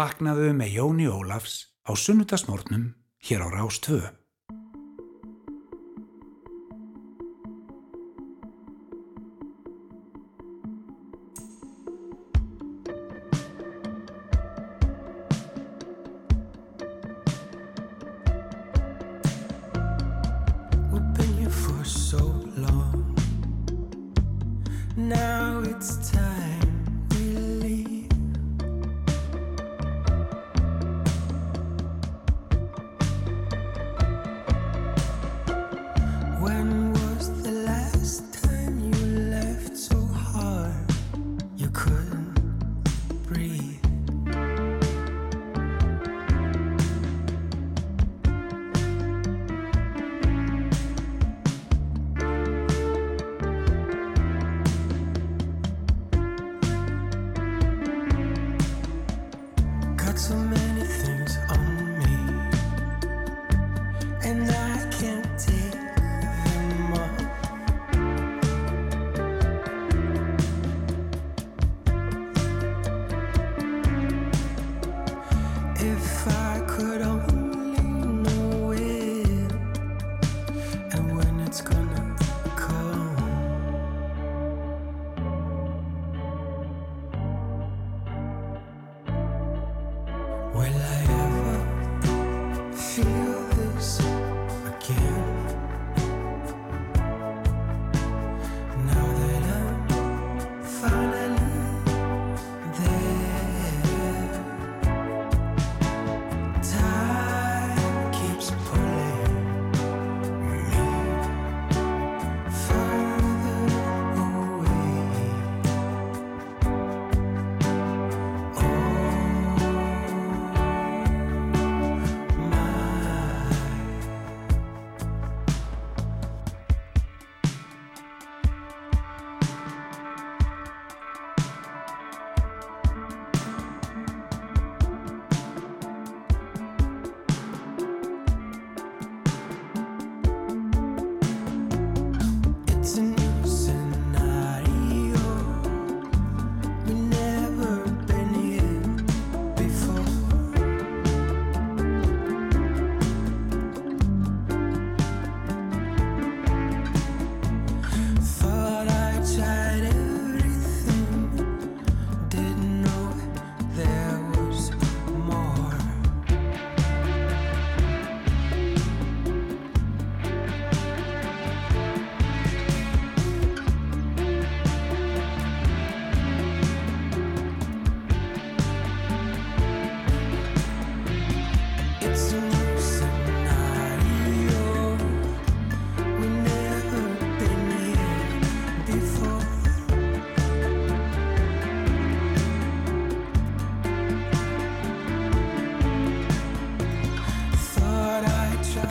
Vaknaðu með Jóni Ólafs á sunnudagsmórnum hér á Rás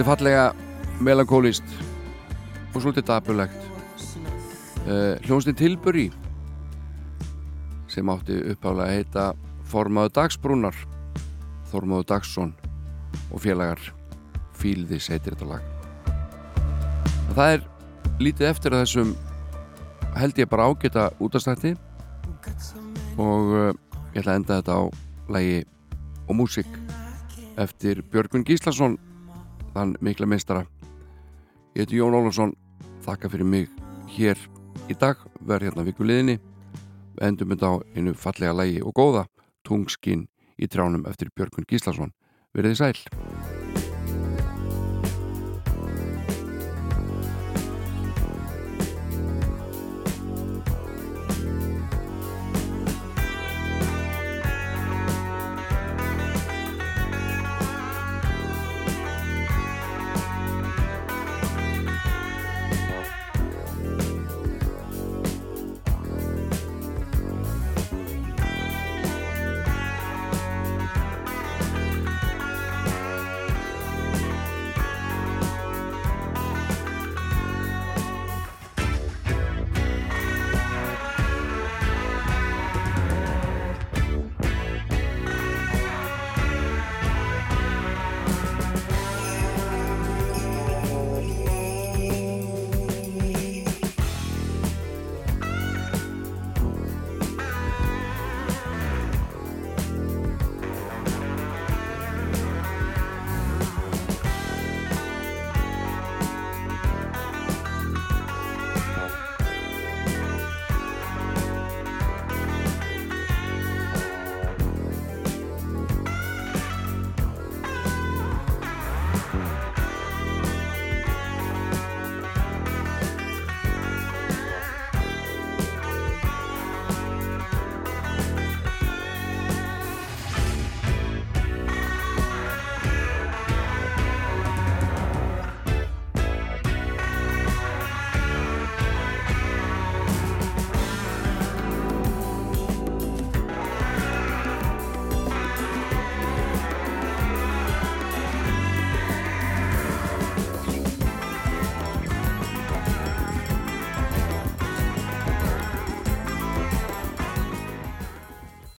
fallega melankólist og svolítið dapulegt uh, Hljónstin Tilbury sem átti uppálega að heita Formaðu Dagsbrúnar Þormaðu Dagsson og félagar Fílðis heitir þetta lag. Og það er lítið eftir að þessum held ég bara ágæta útastætti og uh, ég ætla að enda þetta á lagi og músík eftir Björgun Gíslason þann mikla meistara. Ég heiti Jón Ólafsson þakka fyrir mig hér í dag verð hérna vikuleginni endum þetta á einu fallega lagi og góða tungskinn í trjánum eftir Björgun Gíslason. Verið þið sæl